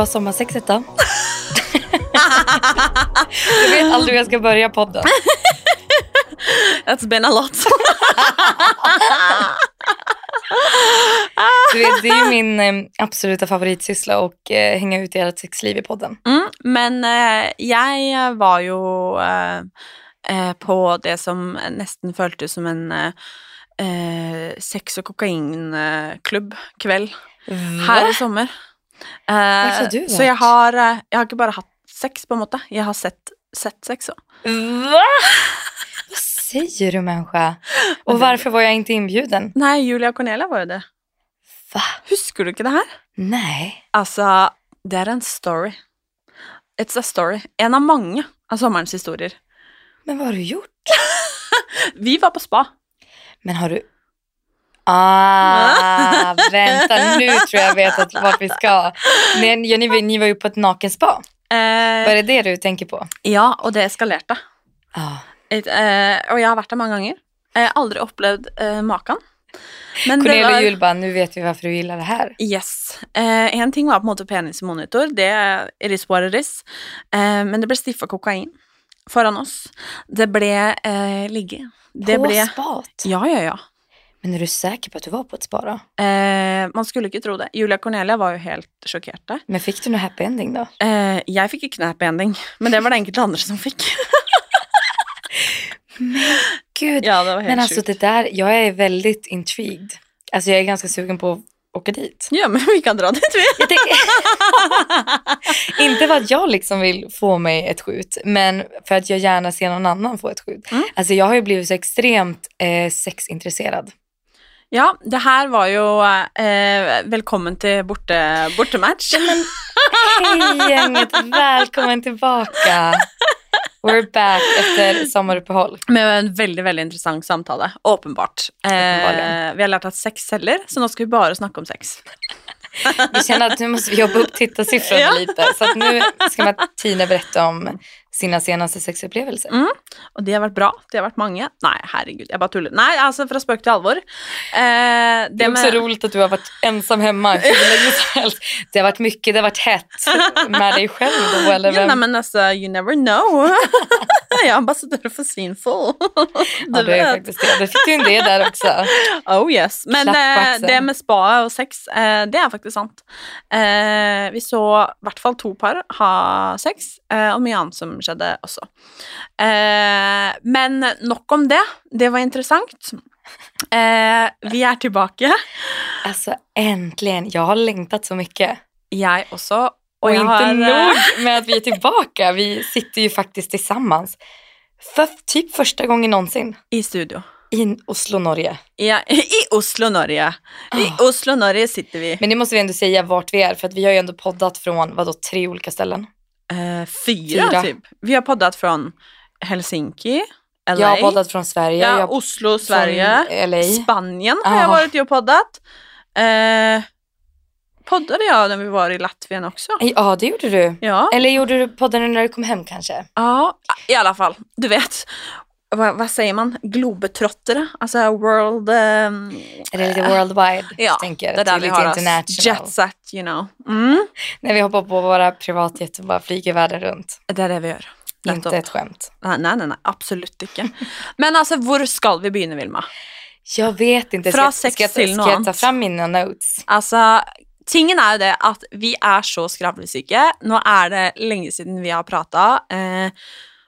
Var sommarsexet då? jag vet aldrig hur jag ska börja podden. That's been a lot. Du vet, det är ju min eh, absoluta favoritsyssla att eh, hänga ut ert sexliv i podden. Mm, men eh, jeg var jo eh, eh, på det som nesten føltes som en eh, sex- og kokainklubb kveld her i sommer. Du så jeg har, eh, jeg har ikke bare hatt sex, på en måte. Jeg har sett, sett sex òg. Va? Vad säger du människa? Och varför var jag inte inbjuden? Nei, Julia Cornelia var jo det. Va? Husker du ikke det her? Nej. Altså, det er en story. It's a story. En av mange av sommerens historier. Men vad har du gjort? Vi var på spa. Men har du... Ah, vänta nu tror jag vet att vart vi ska. Men, ja, ni, ni var ju på ett nakenspa. Eh, Var det det du tänker på? ja, og det eskalerte. Ja. Et, eh, og jeg har vært der mange ganger. Jeg har aldri opplevd eh, maken. Men Cornelia var Juhl bara, nu vet vi varför du gillar det här. Yes. Eh, en ting var på en måte penismonitor. Det what it is. Eh, men det ble stiffa kokain foran oss. Det ble eh, ligge. Det på ble spat? Ja, ja, ja. Men är du säker på att du var på ett spa då? Eh, man skulle ikke tro det. Julia Cornelia var jo helt sjokkerte. Men fick du någon happy ending då? Eh, jeg fikk ikke noe happy ending, men det var det enkelte andre som fikk. Gud. ja, det var helt Men alltså sjukt. det där, jag är väldigt intrigued. Alltså jag är ganska sugen på att åka dit. Ja, men vi kan dra dit, vi. Jag inte för att jag liksom vill få mig ett skjut, men för att jag gärna ser någon annan få ett skjut. Mm. Alltså jag har ju blivit så extremt eh, sexintresserad. Ja, det her var jo eh, Velkommen til borte, bortematch. Hej gänget, välkommen tillbaka. We're back efter sommaruppehåll. Med en veldig veldig interessant samtale. Åpenbart. Eh, vi har lært at sex selger, så nå skal vi bare snakke om sex. Vi känner att nu måste vi jobba upp tittarsiffrorna Ja. lite. Så att nu ska Martina berätta om sina senaste sexupplevelser. Mm. Og de har vært bra. De har vært mange. Nei, herregud, jeg bare tuller. Nei, altså, fra spøk til alvor. Eh, Det är också roligt att du har varit ensam hemma. Det har varit mycket, det har varit hett med dig själv då eller Ja, vem? nei, men altså, you never know. jeg er ambassadør for Sinful. Ja, det är faktiskt det. Det fick du en det där också. Oh yes. Men eh, det med spa og sex, eh, det er faktisk sant. Eh, vi så i hvert fall to par ha sex, eh, og mye annet som skjedde også. Eh, men nok om det. Det var interessant. Eh, vi er tilbake. Alltså äntligen, jag har längtat så mycket. Jeg også. Och inte har, eh, nog med att vi är tillbaka, vi sitter ju faktiskt tillsammans. För typ första gången någonsin I studio. i Oslo, Norge. Ja, I Oslo, Norge. I Ah. Oslo, Norge sitter vi. Men det måste vi ändå säga vart vi är, för att vi har ju ändå poddat från vadå, tre olika ställen. Eh, fyra, Fyra. typ. Vi har poddat från Helsinki, LA, Jag har poddat från Sverige, ja, Oslo, Sverige. Spanien har Ja. jag varit i och poddat. Eh, poddade jag när vi var i Latvien också? Ja, det gjorde du. Ja. Eller gjorde du podden när du kom hem kanske? ja, i alla fall. Du vet, vad, vad säger man? Globetrottare? Alltså world... ehm, Eller lite worldwide, ja, tänker det där är vi lite har oss. international. Jet set, you know. Mm. När vi hoppar på våra privatjet och bara flyger världen runt. Det är det vi gör. Inte ett skämt. Nei, nei, nei, absolutt ikke. Men altså, hvor skal vi begynne, Vilma? Jag vet inte. Fra ska, sex ska, till något ska jag ta fram mina notes? Altså, tingen er jo det at vi er så skravlesyke. Nå er det lenge siden vi har prata. Eh,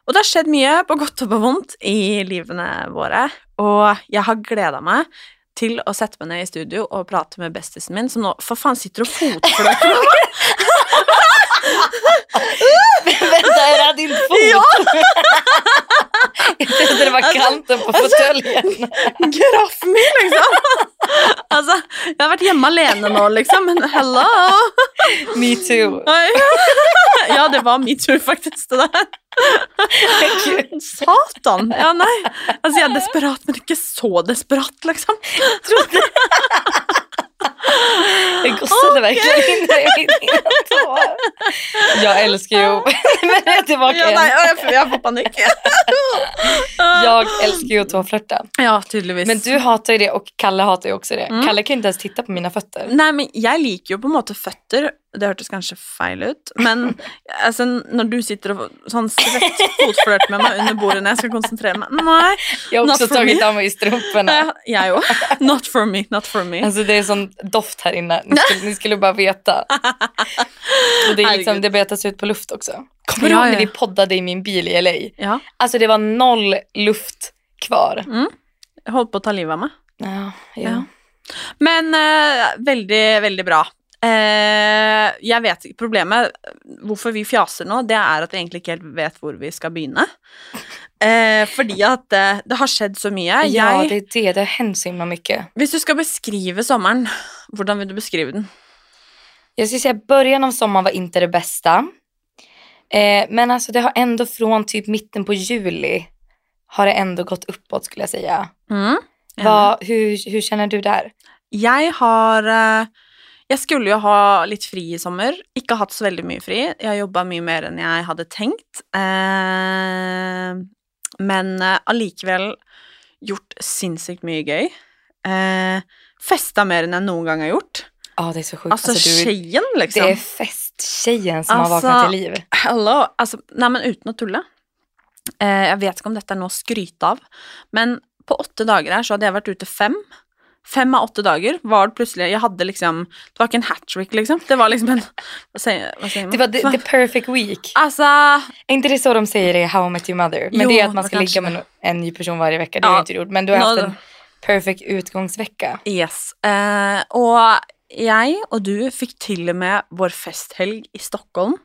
og det har skjedd mye, på godt og på vondt, i livene våre. Og jeg har gleda meg til å sette meg ned i studio og prate med bestisen min, som nå for faen sitter og fotflørter med meg. Vänta, är det här din fot? Ja! jag trodde det var Alltså- kanten på fåtöljen. Graff min, liksom. Altså, jeg har vært hjemme alene nå, liksom, men hello! Me too. Ja, det var metoo, faktisk, det der. Gud. Satan! Ja, nei. Altså, jeg er desperat, men ikke så desperat, liksom. Jag gossade verkligen in. Jag älskar ju... Men jag är tillbaka Ja, igen. jeg får panikk. Jag älskar ju att tåflörta. Ja, tydeligvis. Men du hatar ju det och Kalle hatar ju också det. Mm. Kalle kan ju inte ens titta på mina fötter. Nei, men jeg liker jo på en måte føtter det hørtes kanskje feil ut, men altså, når du sitter og sånn svett fotflørt med meg under bordet når jeg skal konsentrere meg Nei. Jag har for tagit av mig strumporna. Jeg, jeg òg. Not for me, not for me. Alltså det är sån doft här inne. Ni skulle, ni skulle bara veta. Och det, är liksom, det betas ut på luft också. Kommer du Ja, ihåg när ja. vi poddade i min bil i LA? Ja. Alltså det var noll luft kvar. Jeg holdt på å ta livet av meg. Ja, ja. Men eh, veldig, veldig bra. Eh, jeg vet ikke Problemet, hvorfor vi fjaser nå, det er at vi egentlig ikke helt vet hvor vi skal begynne. Eh, fordi at eh, det har skjedd så mye. ja, Jeg, det är det. Det så himla mycket. hvis du skal beskrive sommeren, hvordan vil du beskrive den? Jag skulle säga början av sommaren var inte det bästa. Eh, men alltså det har ändå från typ mitten på juli har det ändå gått uppåt skulle jag säga. Mm. Vad, hur, hur känner du där? Jeg har eh, Jeg skulle jo ha litt fri i sommer. Ikke hatt så veldig mye fri. Jeg har jobba mye mer enn jeg hadde tenkt. Eh, men allikevel gjort sinnssykt mye gøy. Eh, festa mer enn jeg noen gang har gjort. Ja, det är så sjukt. Altså Alltså, du, det liksom. är festtjejen som har Alltså, vaknat till liv. Hello. Altså, nei, men uten å tulle. Eh, jeg vet ikke om dette er noe å skryte av, men på åtte dager her så hadde jeg vært ute fem. Fem av åtte dager var det plutselig Jeg hadde liksom Det var ikke en hat trick, liksom. Det var liksom en Hva sier, hva sier man? Det var the, the perfect week. Altså Är inte det så de säger i How I Met Your Mother? Men Jo, det är att man ska ligga med en ny person varje vecka. Det Ja. jag inte gjort. Men du har haft en perfect utgångsvecka. Yes. Eh, og jeg og du fikk til og med vår festhelg i Stockholm.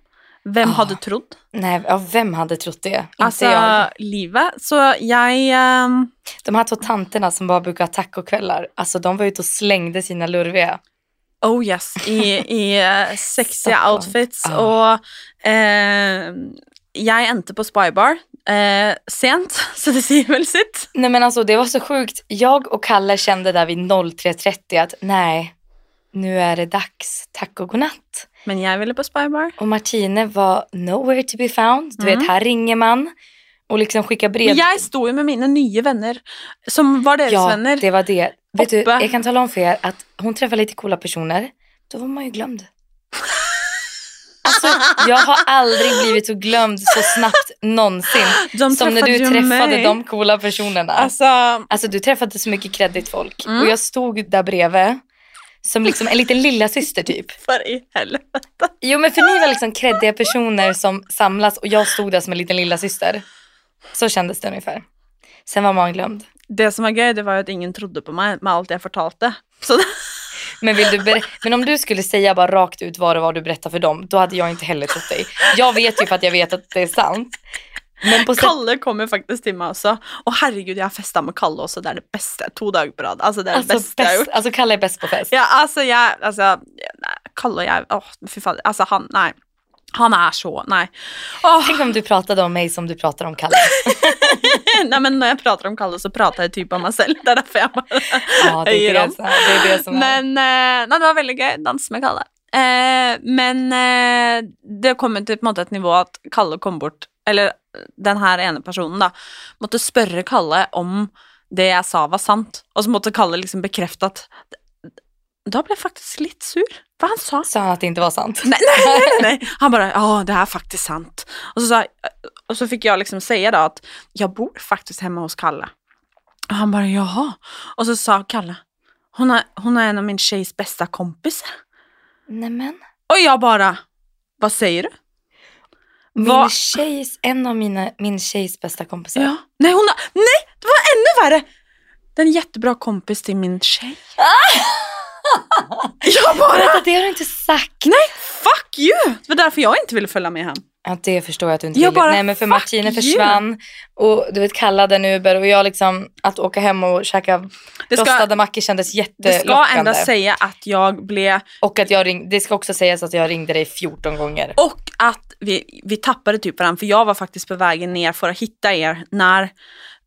Hvem Ah. hadde trodd? Nej, ja, vem hade trott det? Inte Altså, jag. livet. Så jeg ehm, De här två tanterna som bara brukar ha tacokvällar, alltså de var ute och slängde sina lurviga. Oh yes, i, i eh, sexiga outfits. Ah. Og eh, jeg endte på Spybar eh, sent, så det sier vel sitt. Nej men alltså det var så sjukt. Jag och Kalle kände där vid 03.30 att nej, nu är det dags. Tack och godnatt. Men jeg ville på Spybar. Och Martine var nowhere to be found. Du Mm. vet, här ringer man och liksom skickar brev. Men jeg sto jo med mine nye venner, som var deres ja, venner. det var det. Vet du, jag kan tala om för er att hon träffar lite coola personer. Då var man ju glömd. Alltså, jag har aldrig blivit så glömd så snabbt någonsin. De som när träffade du ju träffade mig. de coola personerna. Alltså, Alltså du träffade så mycket kreddigt folk. Mm. Och jag stod där bredvid. Som liksom en liten lilla syster typ. for i helvete. Jo men för ni var liksom kreddiga personer som samlas och jag stod där som en liten lilla syster. Så kändes det ungefär. Sen var man glömd. Det som var gøy, det var jo at ingen trodde på meg med alt jeg fortalte. Så Men, vill du ber- men om du skulle säga bara rakt ut vad det var du berättade för dem, då hade jag inte heller trott dig. Jag vet ju för att jag vet att det är sant. Sätt, Kalle kom jo faktisk til meg også. Og herregud, jeg har festa med Kalle også. Det er det beste. To dager på rad. Altså, det er det alltså, beste jeg har gjort. bäst, alltså Kalle är bäst på fest. Ja, altså, jeg altså, nei, Kalle og jeg Åh, fy fader. Altså, han Nei. Han er så Nei. Åh, Tänk om du pratade om mig som du pratar om Kalle. nei, men når jeg prater om Kalle, så prater jeg typ om meg selv. Det er derfor jeg bare Ja, det är det, det, är det som är. Men eh, Nei, det var veldig gøy. Danse med Kalle. Eh, men eh, det kom jo til på en måte et nivå at Kalle kom bort Eller den her ene personen, da, måtte spørre Kalle om det jeg sa, var sant. Og så måtte Kalle liksom bekrefte at Da ble jeg faktisk litt sur. For han sa Sa att det inte var sant? Nej, nej, nej. Han bara, ja det är faktiskt sant. Och så, sa, och så fick jag liksom säga då att jag bor faktiskt hemma hos Kalle. Och han bara, jaha. Och så sa Kalle, hon är, hon är en av min tjejs bästa kompisar. Nej men. Och jag bara, vad säger du? Min tjejs, en av mina, min tjejs bästa kompisar. Ja. Nej, hon har, nej, det var ännu värre. Det är en jättebra kompis till min tjej. jag bara, Berätta, det har du inte sagt. nej, fuck you! Det var därför jag inte ville följa med hem. Ja, det förstår jag att du inte Jag ville. bara, Nej men för you. försvann och du vet kallade en Uber och jag liksom att åka hem och käka Det ska, rostade mackor kändes det jättelockande. ska ändå säga att jag blev Och att jag ring, det ska också sägas att jag ringde dig 14 gånger. Och att vi, vi tappade typ varandra, för jag var faktiskt på vägen ner för att hitta er när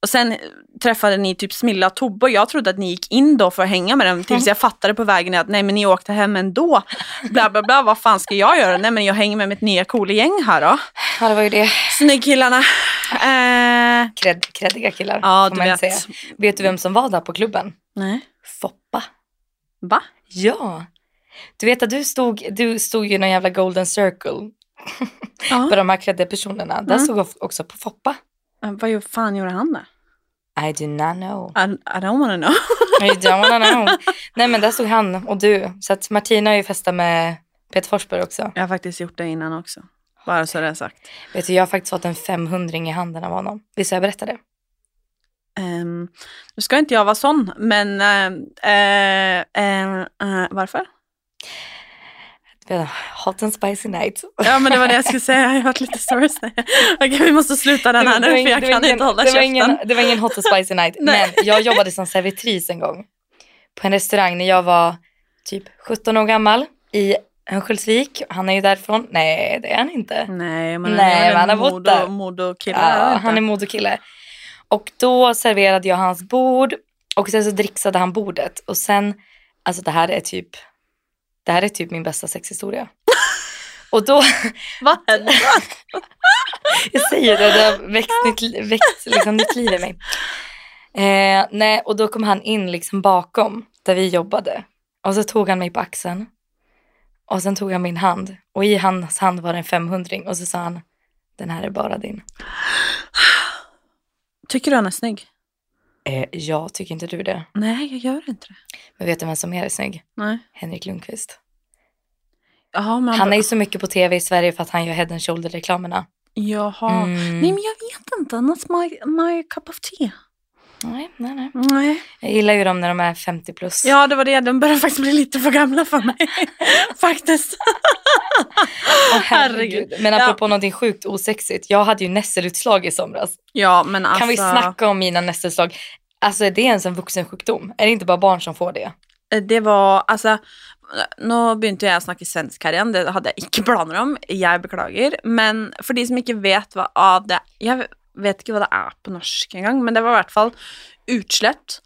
och sen träffade ni typ Smilla och Tobbe och jag trodde att ni gick in då för att hänga med dem tills jag fattade på vägen att nej men ni åkte hem ändå. Bla bla bla, vad fan ska jag göra? Nej men jag hänger med mitt nya coola gäng här då. Ja det var ju det. Snyggkillarna. Eh, Kred, kreddiga killar ja får man vet. säga. Vet du vem som var där på klubben? Nej. Foppa. Va? Ja. Du vet att du stod, du stod ju i någon jävla golden circle Ja. på de här klädda personerna. Där Mm. stod jag också på Foppa. Vad fan gjorde han där? I do not know. I, I don't wanna know. I don't wanna know. Nej men där stod han och du. Så att Martina har ju festat med Peter Forsberg också. Jag har faktiskt gjort det innan också. Bara så det är sagt. Vet du, jag har faktiskt fått en 500 i handen av honom. Visst har jag berättat det? Um, nu ska inte jag vara sån, men eh, eh, eh, varför? Vet, Hot and spicy night. Ja, men det var det jag skulle säga. Jag har hört lite stories. Okej, vi måste sluta den här nu, för jag kan ingen- inte hålla det käften. ingen, det var ingen hot and spicy night. Men jag jobbade som servitris en gång. På en restaurang när jag var typ 17 år gammal i Örnsköldsvik. Han är ju därifrån. Nej, det är han inte. Nej, men Nej, men han har bott där. Modo-kille. Ja, han är modokille. Och då serverade jag hans bord och sen så dricksade han bordet. Och sen, alltså det här är typ, det här är typ min bästa sexhistoria. Och då, Vad hände? jag säger det, det har växt nytt, växt liksom nytt liv i mig. Eh, nej, och då kom han in liksom bakom där vi jobbade. Och så tog han mig på axeln. Och sen tog han min hand. Och i hans hand var det en 500 och så sa han, den här är bara din. Tycker du han är snygg? Eh, ja, tycker inte du det? Nej, jag gör inte det. Men vet du vem som är snygg? Nej. Henrik Lundqvist. Jaha, men Han är ju så mycket på tv i Sverige för att han gör head and shoulder-reklamerna. Jaha. Mm. Nej, men jag vet inte. Not my, my cup of tea. Nej, nej, nej. Nej. Jag gillar ju dem när de är 50 plus. Ja, det var det. De börjar faktiskt bli lite för gamla för mig. faktiskt. Åh, herregud. Men Ja. apropå någonting sjukt osexigt. Jag hade ju nässelutslag i somras. Ja, men alltså. Kan vi snacka om mina nässelutslag? Alltså är det ens en vuxensjukdom? Är det inte bara barn som får det? Det var altså Nå begynte jeg å snakke svensk her igjen, det hadde jeg ikke planer om. Jeg beklager. Men for de som ikke vet hva av det Jeg vet ikke hva det er på norsk engang, men det var i hvert fall utslett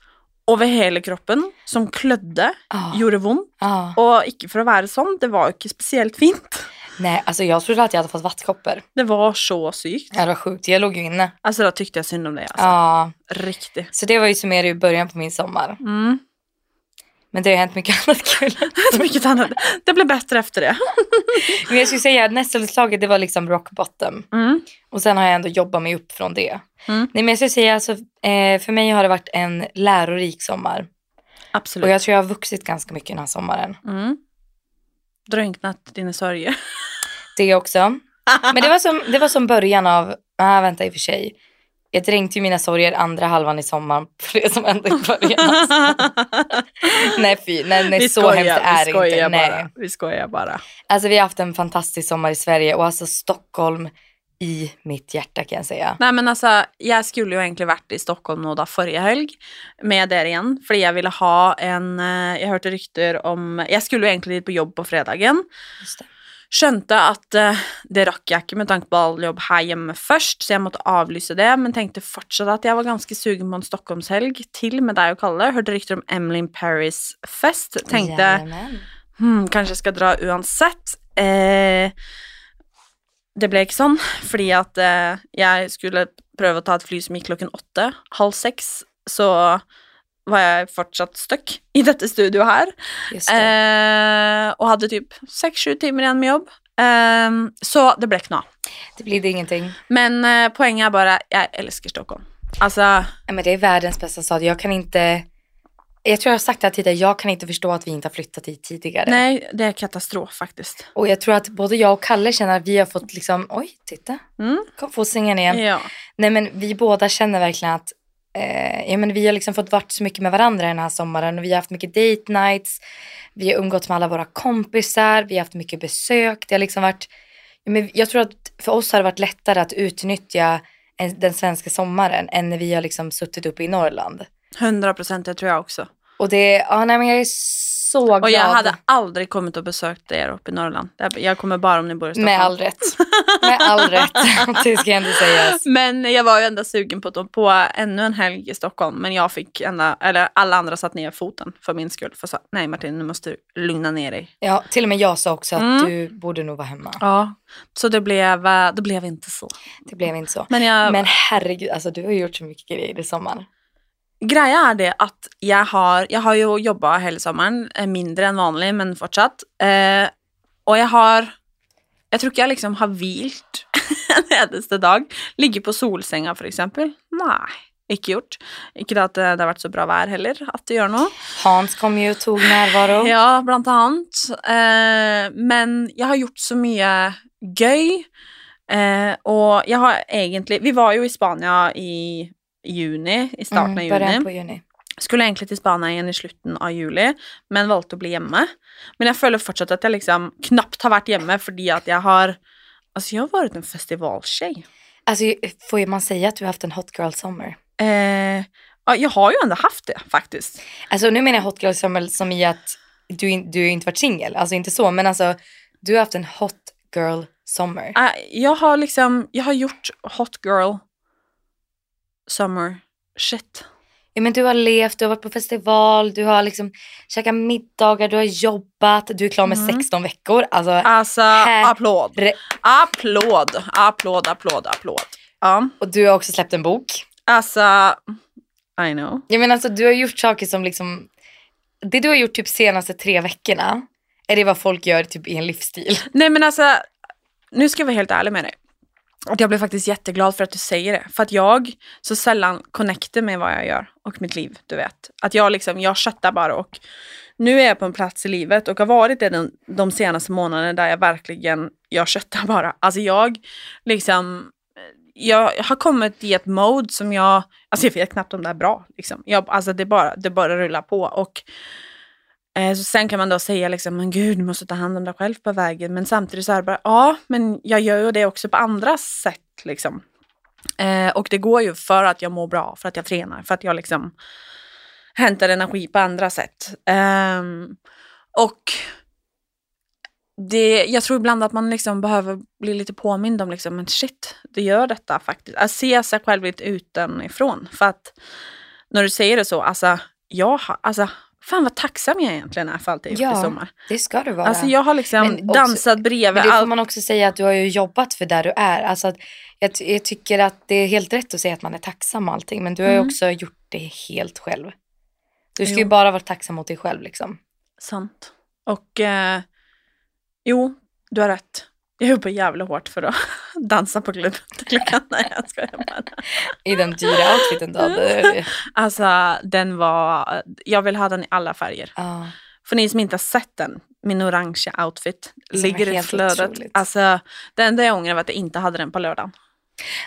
over hele kroppen som klødde, Ah, gjorde vondt. ah. Og ikke for å være sånn, det var jo ikke spesielt fint. Nej, alltså jag trodde att jag hade fått vattkoppor. Det var så sykt. Ja, det var sjukt. Jag låg ju inne. Altså, da tykte jeg synd om det, altså. Ja, Riktig. så det var ju som er i början på min sommar. Mm. Men det har hänt mycket annat kul. Mycket annat. Det ble bedre efter det. Men jag skulle säga att nässelutslaget det var liksom rock bottom. Mm. Och sen har jag ändå jobbat mig upp från det. Mm. Nej men jag skulle säga alltså, eh, för mig har det varit en lärorik sommar. Absolutt. Och jag tror jag har vuxit ganska mycket den här sommaren. Mm. Drunknat dine sorger. Det också. Men det var som, det var som början av, ah, vänta i och för sig. Jag dränkte ju mina sorger andra halvan i sommaren för det som hände i början. Alltså. nej fy, nej, nej vi så skojar, hemskt är vi det inte. Nej. bara. Vi skojar bara. Alltså vi har haft en fantastisk sommar i Sverige och alltså Stockholm i mitt hjärta kan jag säga. Nei, men altså, jeg skulle jo egentlig vært i Stockholm nå da forrige helg med dere igjen, fordi jeg ville ha en eh, Jeg hørte rykter om Jeg skulle jo egentlig dit på jobb på fredagen. Just det. Skjønte at eh, det rakk jeg ikke med tanke på all jobb her hjemme først, så jeg måtte avlyse det, men tenkte fortsatt at jeg var ganske sugen på en Stockholmshelg til med deg og Kalle. Hørte rykter om Emily in Paris-fest. Tenkte Jajamän. hmm, kanskje jeg skal dra uansett. Eh, det ble ikke sånn, fordi at eh, jeg skulle prøve å ta et fly som gikk klokken åtte. Halv seks så var jeg fortsatt stuck i dette studioet her. Just det. Eh, og hadde typ seks-sju timer igjen med jobb. Eh, så det ble ikke noe av. Det blir det ingenting. Men eh, poenget er bare jeg elsker Stockholm. Altså Nej, Men det är världens bästa stad. Jag kan inte... Jag tror jag har sagt det här tidigare, jag kan inte förstå att vi inte har flyttat dit tidigare. Nei, det er katastrof, faktisk. Och jag tror att både jag och Kalle känner att vi har fått liksom, oj, titta, Mm. kom få sängen igen. Ja. Nej men vi båda känner verkligen att eh, ja, men vi har liksom fått varit så mycket med varandra den här sommaren och vi har haft mycket date nights, vi har umgåtts med alla våra kompisar, vi har haft mycket besök. Det har liksom varit, ja, men jag tror att för oss har det varit lättare att utnyttja en, den svenska sommaren än när vi har liksom suttit uppe i Norrland. 100 det tror jeg også. Och det, ja nej men jag är så glad. Og jeg hadde aldri kommet og besøkt dere oppe i Norrland. Jeg kommer bare om ni bor i Stockholm. Med all rätt. Med all rätt. Det ska ändå sägas. Men jag var ju ändå sugen på, på ännu en helg i Stockholm, men jag fick ända, eller alla andra satt ner foten för min skull. För så, nej Martin, nu måste du lugna ner dig. Ja, till och med jag sa också att Mm. du borde nog vara hemma. Ja. Så det blev, eh, det blev inte så. Det blev inte så. Men jag, Men herregud, alltså du har gjort så mycket grejer i sommar. Greia är det att jag har, jag har ju jobbat hela sommaren, eh, mindre än vanligt men fortsatt. Eh, och jag har, jag tror inte jag liksom har vilt en eneste dag. Ligger på solsänga för exempel. Nej, inte gjort. Inte att det, det har varit så bra väder heller, att det gör något. Hans kom ju och tog närvaro. Ja, bland annat. Eh, men jag har gjort så mycket göj. Eh, och jag har egentligen, vi var ju i Spanien i juni, i starten av Mm, juni. på juni. Skulle egentlig til Spania igjen i slutten av juli, men valgte å bli hjemme. Men jeg føler fortsatt at jeg liksom knapt har vært hjemme fordi at jeg har Altså, jeg har vært en festivaltjej. Alltså, får man säga att du har haft en hot girl summer? Eh, ja, jag har ju ändå haft det faktiskt. Alltså nu menar jag hot girl summer som i att du, du inte varit singel, alltså inte så, men alltså du har haft en hot girl summer. Eh, jag har liksom, jag har gjort hot girl summer shit. Ja, men du har levt, du har varit på festival, du har liksom käkat middagar, du har jobbat, du är klar med Mm. 16 veckor. Alltså, Alltså, Här- applåd. Applåd, applåd, applåd, applåd. Ja, och du har också släppt en bok. alltså, I know. Jag menar alltså du har gjort saker som liksom, det du har gjort typ senaste tre veckorna, är det vad folk gör typ i en livsstil. Nej men alltså, nu ska jag vara helt ärlig med dig. Att jag blev faktiskt jätteglad för att du säger det. För att jag så sällan connectar med vad jag gör och mitt liv, du vet. Att jag liksom, jag köttar bara och nu är jag på en plats i livet och har varit det de, de senaste månaderna där jag verkligen, jag köttar bara. Alltså jag liksom, jag har kommit i ett mode som jag, alltså jag vet knappt om det är bra. Liksom. Jag, alltså det bara, det bara rullar på. Och Eh, så sen kan man då säga liksom, men gud, du måste ta hand om dig själv på vägen. Men samtidigt så är det bara, ja, men jag gör ju det också på andra sätt liksom. Eh, och det går ju för att jag mår bra, för att jag tränar, för att jag liksom hämtar energi på andra sätt. Eh, och det, jag tror ibland att man liksom behöver bli lite påmind om liksom, men shit, det gör detta faktiskt. Att se sig själv lite utanifrån. För att när du säger det så, alltså, jag har, alltså fan vad tacksam jag egentligen är för allt jag gjort Ja, i sommar. Det ska du vara. Alltså jag har liksom Men också- dansat bredvid Men det får allt. man också säga att du har ju jobbat för där du är. Alltså att jag, jag tycker att det är helt rätt att säga att man är tacksam och allting. Men du har ju Mm. också gjort det helt själv. Du ska Jo. ju bara vara tacksam mot dig själv liksom. Sant. Och eh, jo, du har rätt. Jag jobbar jävligt hårt för att dansa på klubben till. Nej, jag skojar bara. I den dyra outfiten du hade. Alltså, den var... Jag vill ha den i alla färger. Ja. För ni som inte har sett den, min orangea outfit, Som ligger i flödet. otroligt. Alltså, det enda jag ångrar var att jag inte hade den på lördagen.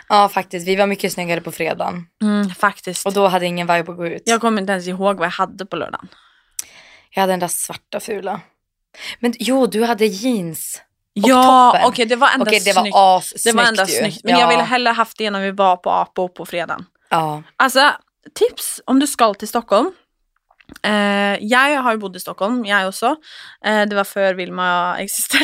ja, faktiskt. Vi var mycket snyggare på fredagen. Mm, faktiskt. Och då hade ingen vibe att gå ut. Jag kommer inte ens ihåg vad jag hade på lördagen. Jag hade den där svarta fula. Men jo, du hade jeans. Ja, toppen. okej det var ändå Okej, det snyggt. var assnyggt det var ändå ju. snyggt. Men ja. jag ville hellre haft det när vi var på Apo på fredagen. Ja. Alltså, tips om du ska till Stockholm. Eh, jag har ju bott i Stockholm, jag också. Eh, det var för Vilma säga.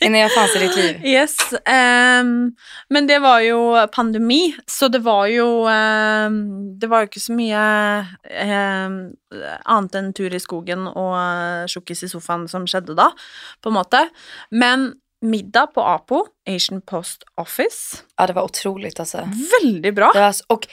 Innan jag fanns i ditt liv. Yes. ehm, men det var ju pandemi, så det var ju ehm, Det var ju inte så mycket um, annet än tur i skogen och tjockis i soffan som skedde då, på en måte. Men middag på Apo, Asian Post Office, Ja, det var otroligt alltså. väldigt bra. Det var, så- och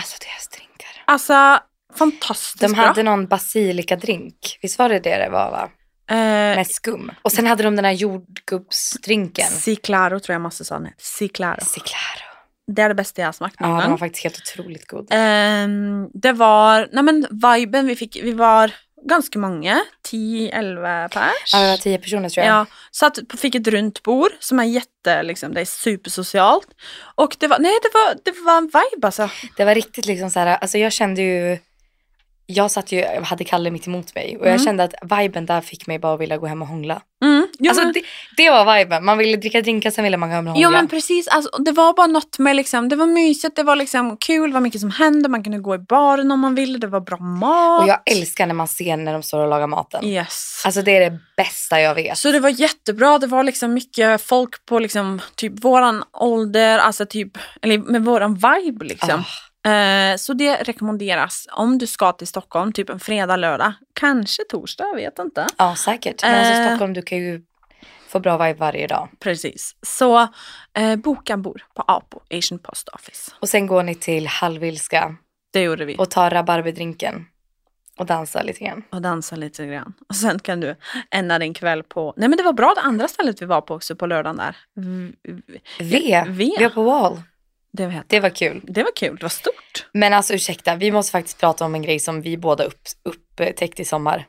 alltså deras drinkar. Alltså, fantastiskt De bra. hade någon basilikadrink. Visst var det det det var va? Eh, Med skum. Och sen hade de den här jordgubbsdrinken. Si Claro tror jag måste sa den. Si Claro. Ciclaro. Det är det bästa jag har smakat Ja, den var faktiskt helt otroligt god. Ehm, det var, nej men viben vi fick, vi var ganska många, 10-11 pers. Ja, det var tio personer tror jag. Ja, så att fick ett runt bord som är jätte, liksom, det är supersocialt. Och det var, nej det var, det var en vibe alltså. Det var riktigt liksom så här, alltså jag kände ju, jag satt ju, jag hade Kalle mitt emot mig och jag Mm. kände att viben där fick mig bara att vilja gå hem och hångla. Mm, jo, alltså men, det, det var viben, man ville dricka drinkar sen ville man gå hem och hångla. jo men precis, alltså, det var bara något med liksom, det var mysigt, det var liksom kul, det var mycket som hände, man kunde gå i baren om man ville, det var bra mat. och jag älskar när man ser när de står och lagar maten. Yes. Alltså det är det bästa jag vet. Så det var jättebra, det var liksom mycket folk på liksom typ våran ålder, alltså typ, eller med våran vibe liksom. Ah, Eh, så det rekommenderas om du ska till Stockholm, typ en fredag, lördag, kanske torsdag, jag vet inte. ja säkert. Men alltså Eh. Stockholm, du kan ju få bra vibe varje dag. Precis. Så eh, boka bord på Apo, Asian Post Office. Och sen går ni till Halvilska Det gjorde vi. och ta rabarberdrinken och dansa lite grann. och dansa lite grann. Och sen kan du ända din kväll på... Nej men det var bra det andra stället vi var på också på lördagen där. V- v- V, V. på Wall. Det var, Det var kul. det var kul, det var stort. Men alltså ursäkta, vi måste faktiskt prata om en grej som vi båda upp, upptäckt i sommar.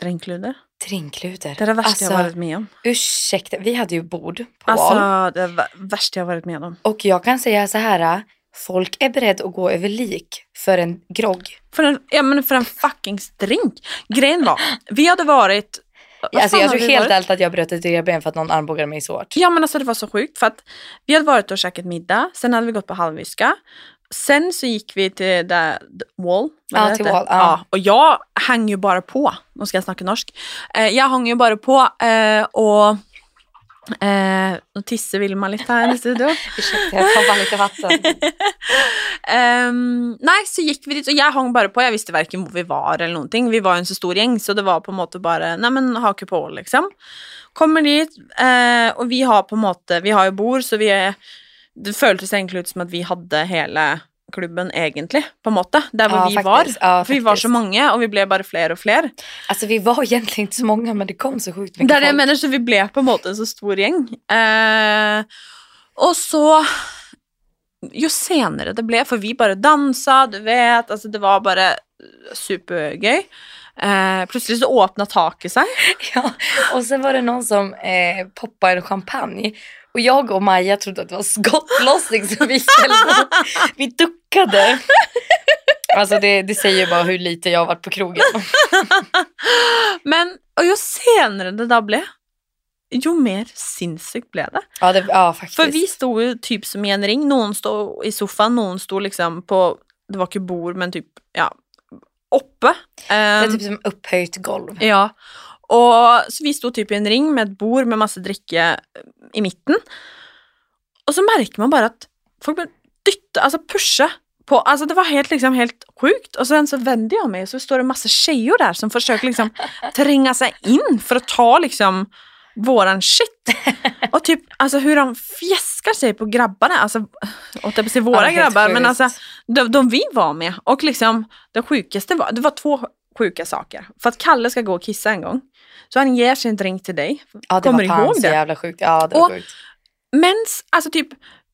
Drinkluder. Drinkluder. Det är det värsta alltså, jag varit med om. Ursäkta, vi hade ju bord på Alltså Wall. det det värsta jag varit med om. Och jag kan säga så här, folk är beredda att gå över lik för en grogg. För en, ja, men för en fucking drink. Grejen var, vi hade varit... Alltså jag tror helt ärligt att jag bröt ett revben för att någon armbågade mig så hårt. Ja men alltså det var så sjukt för att vi hade varit och käkat middag, sen hade vi gått på halvviska. Sen så gick vi till där, Wall. Ja, till heter. Wall, ja. Och jag hänger ju bara på, nu ska jag snacka norsk. Eh, jag hänger ju bara på eh, och eh, nu tisser Vilma lite här i studion. Ursäkta, jag tar bara lite vatten. Ehm, nej, så gick vi dit och jag häng bara på. Jag visste varken var vi var eller någonting. Vi var en så stor gäng så det var på en måte bara, nej men hake på liksom. Kommer dit eh, och vi har på en måte, vi har ju bord så vi det føltes egentlig ut som att vi hade hela klubben egentlig, på en måte, där Ja, vi faktiskt. var. Ja, För vi var så många och vi blev bara fler och fler. Alltså vi var egentligen inte så många men det kom så sjukt mycket jeg folk. mener, så vi ble på en måte en så stor gjeng. Eh, og så Jo senere det ble, for vi bare dansa, du vet, altså det var bare supergøy. Eh, plutselig så åpna taket seg. Ja, och sen var det någon som eh, poppade en champagne. Och jag och Maja trodde att det var skottlossning så vi Vi duckade. Alltså det, det säger bara hur lite jag har varit på krogen. Men og jo senere det da ble, jo mer sinnssykt ble det. Ja, det, ja faktiskt. For vi sto jo typ som i en ring. Noen sto i sofaen, noen sto liksom på Det var ikke bord, men typ ja, oppe. det är Eh, typ som upphöjt golv. Ja, og så vi sto typ i en ring med et bord med masse drikke eh, i midten. Og så merker man bare at folk bare dytter, altså pushe på, altså det var helt liksom helt sjukt. Og sen så vender jeg meg, så står det masse tjejer der som forsøker liksom tränga sig in för att ta liksom våran shit. Och typ alltså hur de fjäskar sig på grabbarna, alltså åt jag Ja, våra helt grabbar, men alltså de, de vi var med. Och liksom det sjukaste var, det var två sjuka saker. För att Kalle ska gå och kissa en gång, så han ger sin drink till dig. Ja, det kommer var fan ihåg så det? jävla sjukt. Ja, det var Och- sjukt. Men alltså typ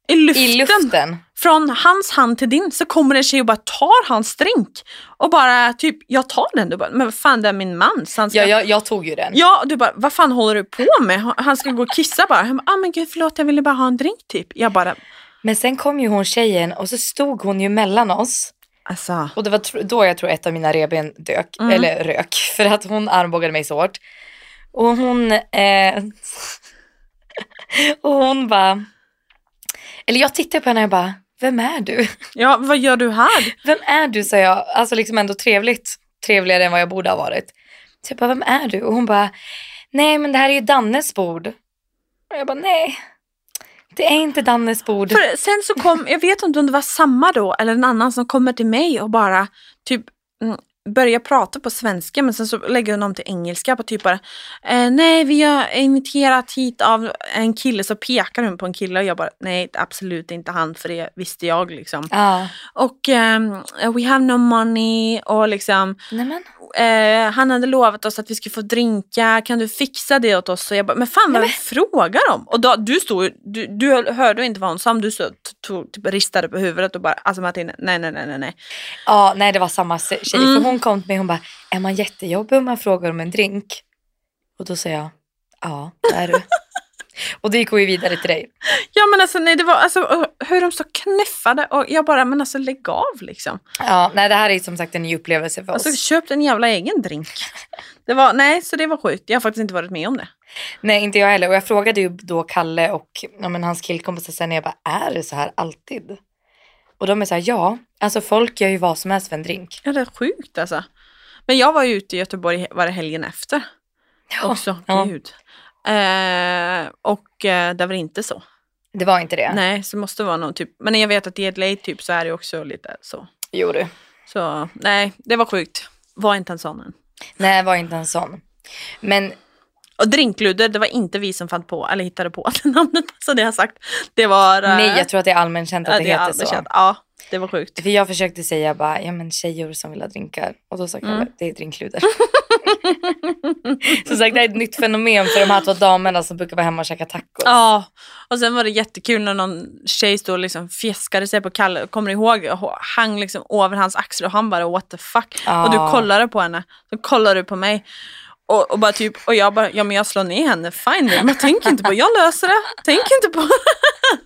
i luften, I luften. från hans hand till din så kommer en tjej och bara tar hans drink. Och bara typ, jag tar den. Du bara, men vad fan det är min man. Ska Ja, jag, jag tog ju den. Ja, du bara, vad fan håller du på med? Han ska gå och kissa bara. Han bara, ah, men gud förlåt, jag ville bara ha en drink typ. Jag bara, Men sen kom ju hon tjejen och så stod hon ju mellan oss. alltså. Och det var då jag tror ett av mina revben dök, Mm. eller rök, för att hon armbågade mig så hårt. Och hon, eh, och hon bara, eller jag tittade på henne och bara, vem är du? Ja, vad gör du här? Vem är du? sa jag, alltså liksom ändå trevligt, trevligare än vad jag borde ha varit. Så jag bara, vem är du? Och hon bara, nej men det här är ju Dannes bord. Och jag bara, nej, det är inte Dannes bord. För sen så kom, jag vet inte om det var samma då eller en annan som kommer till mig och bara typ mm, börjar prata på svenska men sen så lägger hon om till engelska på typ bara eh, nej vi har inviterat hit av en kille så pekar hon på en kille och jag bara nej absolut inte han för det visste jag liksom. Ja, Och ehm, we have no money och liksom eh, han hade lovat oss att vi skulle få drinka, kan du fixa det åt oss? Och jag bara, men fan vad frågar om? Och då, du stod du, du hörde inte vad hon sa, men du stod, tog, typ, ristade på huvudet och bara, alltså Martin, nej nej nej nej nej. Ja, nej det var samma tjej. Mm. För hon kom till mig och hon bara, är man jättejobbig om man frågar om en drink? Och då säger jag, ja det är du. och då gick hon ju vidare till dig. Ja men alltså nej det var, alltså hur de så knuffade och jag bara, men alltså lägg av liksom. Ja, nej det här är som sagt en ny upplevelse för oss. Alltså köp en jävla egen drink. Det var, nej så det var sjukt, jag har faktiskt inte varit med om det. Nej, inte jag heller. Och jag frågade ju då Kalle och ja, men hans killkompisar sen, jag bara, är det så här alltid? Och de är så här, ja, alltså folk gör ju vad som helst för en drink. Ja det är sjukt alltså. Men jag var ju ute i Göteborg, var det helgen efter? också, ja. gud. Eh, och eh, det var inte så. Det var inte det. Nej, så det måste vara någon typ, men jag vet att i ett late typ så är det också lite så. Jo du. Så nej, det var sjukt. Var inte en sån än. Nej, var inte en sån. Men Och drinkluder, det var inte vi som fann på eller hittade på det namnet, så det har sagt. Det var... eh, Nej, jag tror att det är allmänt känt att ja, det, det heter så. känt. Ja, det var sjukt. För jag försökte säga bara, ja men tjejor som vill ha drinkar. Och då sa Kalle, Mm. det är drinkluder. Som sagt, det är ett nytt fenomen för de här två damerna som brukar vara hemma och käka tacos. Ja, och sen var det jättekul när någon tjej stod och liksom fjäskade sig på Kalle, kommer du ihåg, hang liksom över hans axel och han bara what the fuck. Ja. Och du kollade på henne, så kollade du på mig. Och, och bara typ, och jag bara, ja men jag slår ner henne, fine men tänk inte på, jag löser det, tänk inte på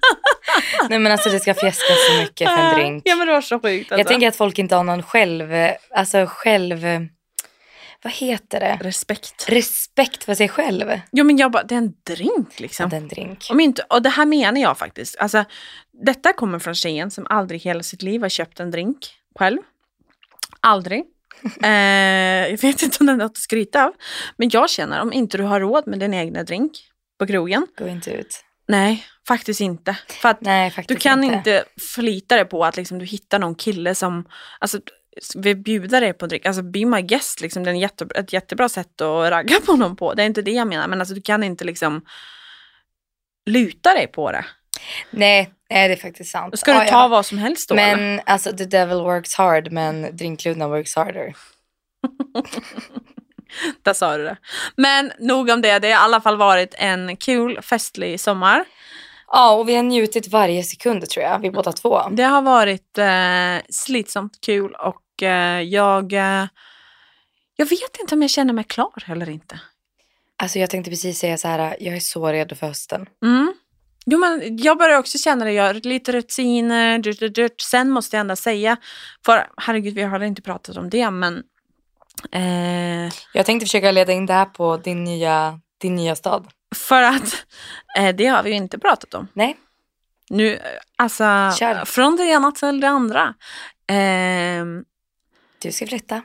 Nej men alltså det ska fjäskas så mycket för en drink. Ja men det var så sjukt alltså. Jag tänker att folk inte har någon själv, alltså själv, vad heter det? Respekt. Respekt för sig själv. Jo men jag bara, det är en drink liksom. Att en drink. Om inte, och det här menar jag faktiskt. Alltså, detta kommer från tjejen som aldrig hela sitt liv har köpt en drink själv. Aldrig. eh, jag vet inte om det är något att skryta av. Men jag känner om inte du har råd med din egna drink på krogen. Gå inte ut. Nej, faktiskt inte. För att Nej du faktiskt kan inte. inte förlita dig på att liksom, du hittar någon kille som alltså, vill bjuda dig på en drink. Alltså be my guest, liksom, det är en jätte, ett jättebra sätt att ragga på någon på. Det är inte det jag menar. Men alltså, du kan inte liksom luta dig på det. Nej, nej, det är faktiskt sant. Ska du ta ja. vad som helst då? eller? Men alltså the devil works hard men drinkludna works harder. Där sa du det. Men nog om det. Det har i alla fall varit en kul, festlig sommar. Ja och vi har njutit varje sekund tror jag, vi båda två. Det har varit eh, slitsamt kul och eh, jag... Eh, jag vet inte om jag känner mig klar eller inte. Alltså jag tänkte precis säga så här, jag är så redo för hösten. Mm. Jo, men jag börjar också känna det. Jag har lite rutiner. Dyrt, dyrt, dyrt. Sen måste jag ändå säga, för herregud, vi har inte pratat om det, men eh, Jag tänkte försöka leda in det här på din nya, din nya stad. för att eh, det har vi ju inte pratat om. Nej, Nu, eh, alltså, Kör. från det ena till det andra. Ehm, du ska flytta.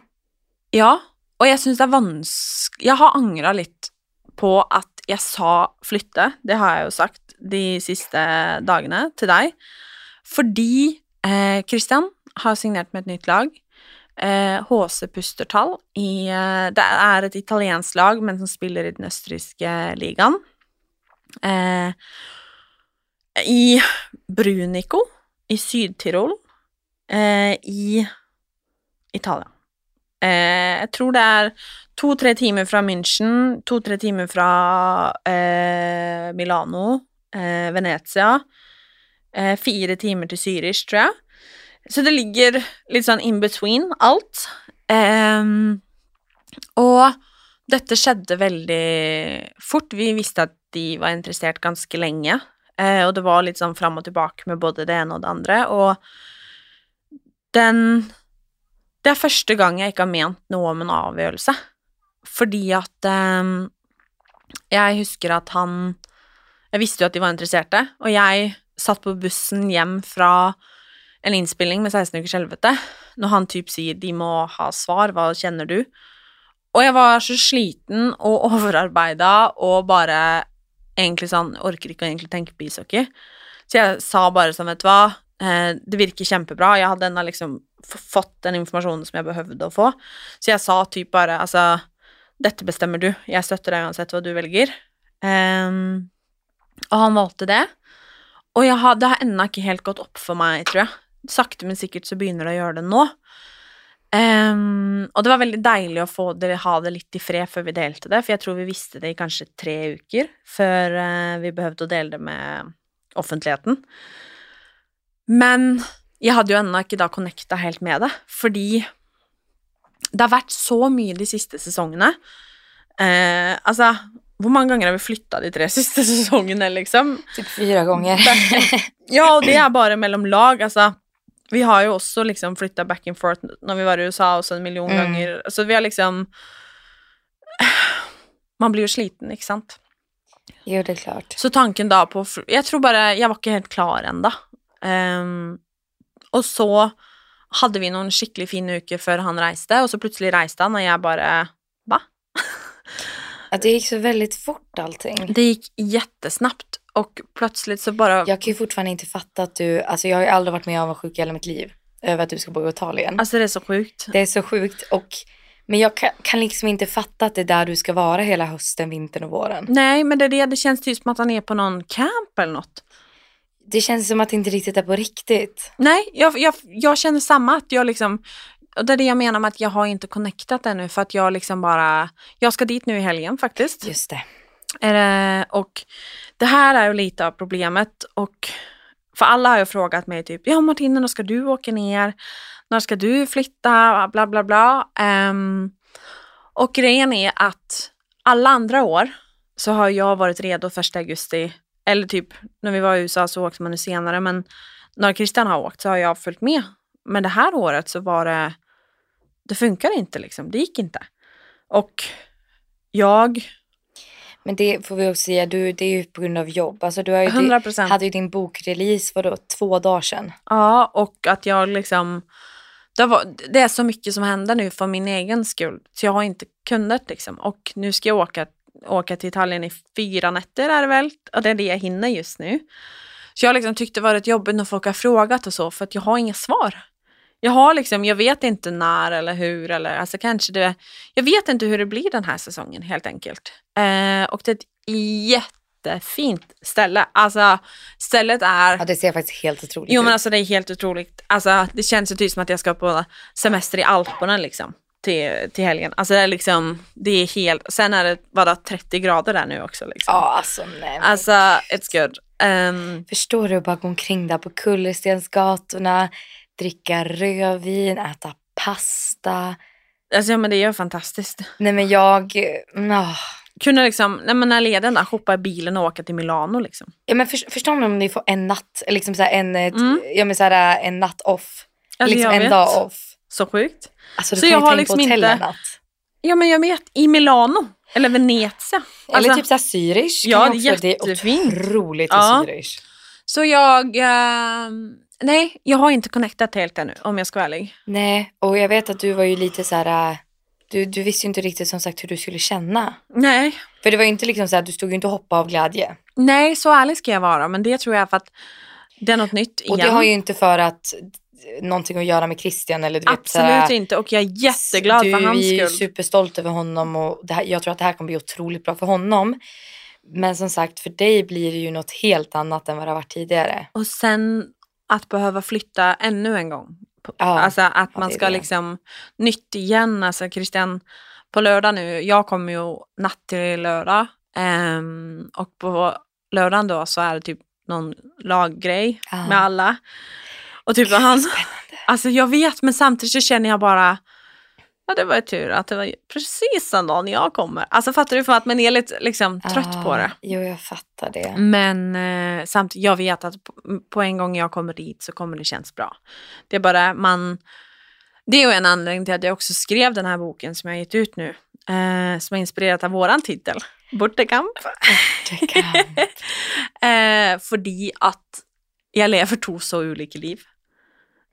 ja, och jag syns det var vanskelig. Jag har angrat lite på att jag sa flytte, det har jag ju sagt de siste dagarna till dig. Fordi eh, Christian har signerat med ett nytt lag. Eh, HC Pustertal. I, eh, det är ett italienskt lag, men som spelar i den østerrikske ligan. Eh, I Brunico i Sydtirol eh, i Italien. Eh, jeg tror det er to-tre timer fra München, to-tre timer fra eh, Milano, eh, Venezia. Eh, fire timer til Zürich, tror jeg. Så det ligger litt sånn in between alt. Ehm, og dette skjedde veldig fort. Vi visste at de var interessert ganske lenge. Eh, og det var litt sånn fram og tilbake med både det ene og det andre. Og den Det er første gang jeg ikke har ment noe om en avgjørelse. Fordi at eh, Jeg husker at han Jeg visste jo at de var interesserte, og jeg satt på bussen hjem fra en innspilling med 16 ukers helvete, når han typ sier 'de må ha svar, hva kjenner du?' Og jeg var så sliten og overarbeida og bare egentlig sånn Orker ikke å egentlig tenke på ishockey. Så jeg sa bare sånn, vet du hva, eh, det virker kjempebra. Jeg hadde ennå liksom fått den informasjonen som jeg behøvde å få. Så jeg sa typ bare altså Dette bestemmer du. Jeg støtter deg uansett hva du velger. Um, og han valgte det. Og jeg har, det har ennå ikke helt gått opp for meg, tror jeg. Sakte, men sikkert så begynner det å gjøre det nå. Um, og det var veldig deilig å få det, ha det litt i fred før vi delte det, for jeg tror vi visste det i kanskje tre uker før uh, vi behøvde å dele det med offentligheten. Men jeg hadde jo ennå ikke da connecta helt med det, fordi det har vært så mye de siste sesongene. Uh, altså, hvor mange ganger har vi flytta de tre siste sesongene, liksom? Typ fyra gånger. Ja, og det er bare mellom lag. Altså, vi har jo også liksom flytta back and forth når vi var i USA også en million Mm. ganger. Så vi har liksom Man blir jo sliten, ikke sant? jo det är klart. Så tanken da på Jeg tror bare Jeg var ikke helt klar ennå. Ehm, og så hadde vi noen skikkelig fine uker før han reiste, og så plutselig reiste han, og jeg bare Hva? Att det gick så väldigt fort allting. Det gikk jättesnabbt, och plötsligt så bara Jag kan ju fortfarande inte fatta att du, alltså jag har ju aldrig varit med avundsjuk i hela mitt liv över att du ska bo i Italien. Alltså det är så sjukt. Det är så sjukt och Men jag kan, kan liksom inte fatta att det är där du ska vara hela hösten, vintern och våren. Nej, men det är det. Det känns typ som att han är på någon camp eller något. Det känns som att det inte riktigt är på riktigt. Nej, jag, jag, jag känner samma. Att jag liksom, och det är det jag menar med att jag har inte connectat ännu för att jag liksom bara, jag ska dit nu i helgen faktiskt. Just det. Eh, och det här är ju lite av problemet och för alla har ju frågat mig typ, ja Martina, när ska du åka ner? När ska du flytta? Bla bla bla. Ehm, och grejen är att alla andra år så har jag varit redo första augusti. Eller typ när vi var i USA så åkte man nu senare men när Christian har åkt så har jag följt med. Men det här året så var det, det funkar inte liksom, det gick inte. Och jag, Men det får vi också säga, du, det är ju på grund av jobb. Alltså du har ju, 100 du procent. hade ju din bokrelease för då, två dagar sedan. Ja, och att jag liksom... Det, var, det är så mycket som händer nu för min egen skull. Så jag har inte kunnat liksom. Och nu ska jag åka, åka till Italien i fyra nätter är det väl. Och det är det jag hinner just nu. Så jag liksom tyckt det varit jobbigt när folk har frågat och så för att jag har inga svar. Jag har liksom, jag vet inte när eller hur eller alltså kanske det, jag vet inte hur det blir den här säsongen helt enkelt. Eh, och det är ett jättefint ställe. Alltså stället är Ja, det ser faktiskt helt otroligt Jo men ut. alltså det är helt otroligt. Alltså det känns ju typ som att jag ska på semester i Alperna liksom. Till, till helgen. Alltså det är liksom, det är helt, sen är det bara 30 grader där nu också liksom. Ja, alltså nej. men- Alltså it's good. Um, Förstår du, bara gå omkring där på kullerstensgatorna, dricka rödvin, äta pasta. alltså ja men det är fantastiskt. Nej men jag, åh. Kunna liksom, nej men när leden där, hoppa i bilen och åka till Milano liksom. Ja men för, förstår ni om ni får en natt, eller liksom så en, ett- Mm. ja, men så här, en natt off. Alltså liksom en vet. dag off. Så sjukt. Alltså du Så kan jag ju har ta in liksom inte- en natt. Ja men jag vet, i Milano. Eller Venezia. Eller Alltså, typ såhär Zürich. Ja, det är jättefint. otroligt Ja. i Zürich. Så jag, ehm, nej jag har inte connectat helt ännu om jag ska vara ärlig. Nej, och jag vet att du var ju lite så här. äh, Du, du visste ju inte riktigt som sagt hur du skulle känna. Nej, För det var ju inte liksom så här, du stod ju inte och hoppade av glädje. Nej, så ärlig ska jag vara, men det tror jag för att det är något nytt igen. Och det har ju inte för att någonting att göra med Christian eller du vet Absolut här, inte och jag är jätteglad du, för hans Vi är ju skull. superstolt över honom och här, jag tror att det här kommer bli otroligt bra för honom. Men som sagt, för dig blir det ju något helt annat än vad det har varit tidigare. Och sen att behöva flytta ännu en gång. Ja, alltså att man ska det. liksom nytt igen. Alltså Christian, på lördag nu, jag kommer ju natt till lördag. ehm, och på lördagen då så är det typ någon laggrej Ja. med alla. Och typ Gud, han, spännande. Alltså jag vet, men samtidigt så känner jag bara, ja det var ju tur att det var precis den dagen jag kommer. Alltså fattar du, för att man är lite liksom trött på Ja, det. Jo, jag fattar det. Men eh, samtidigt, jag vet att på, på en gång jag kommer dit så kommer det kännas bra. Det är bara man, det är ju en anledning till att jag också skrev den här boken som jag har gett ut nu. Eh, som är inspirerat av våran titel, Bortekamp. Kan. eh, fordi at jeg lever to så ulike liv.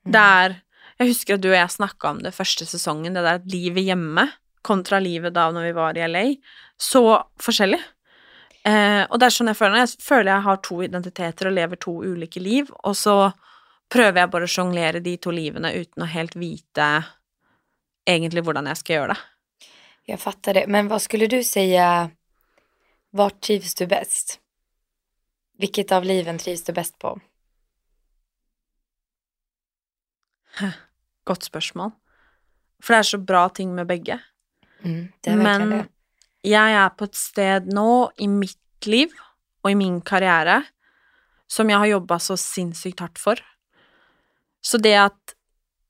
Mm. Der Jeg husker at du og jeg snakka om det første sesongen, det der at livet hjemme kontra livet da når vi var i LA, så forskjellig. Eh, og det er sånn jeg føler Jeg føler jeg har to identiteter og lever to ulike liv, og så prøver jeg bare å sjonglere de to livene uten å helt vite egentlig hvordan jeg skal gjøre det. Jag fattar det. Men vad skulle du säga, Hvor trivs du bäst? Vilket av liven trivs du bäst på? Godt spørsmål. For det er så bra ting med begge. Mm, det är Men det. jeg er på et sted nå i mitt liv og i min karriere som jeg har jobba så sinnssykt hardt for. Så det at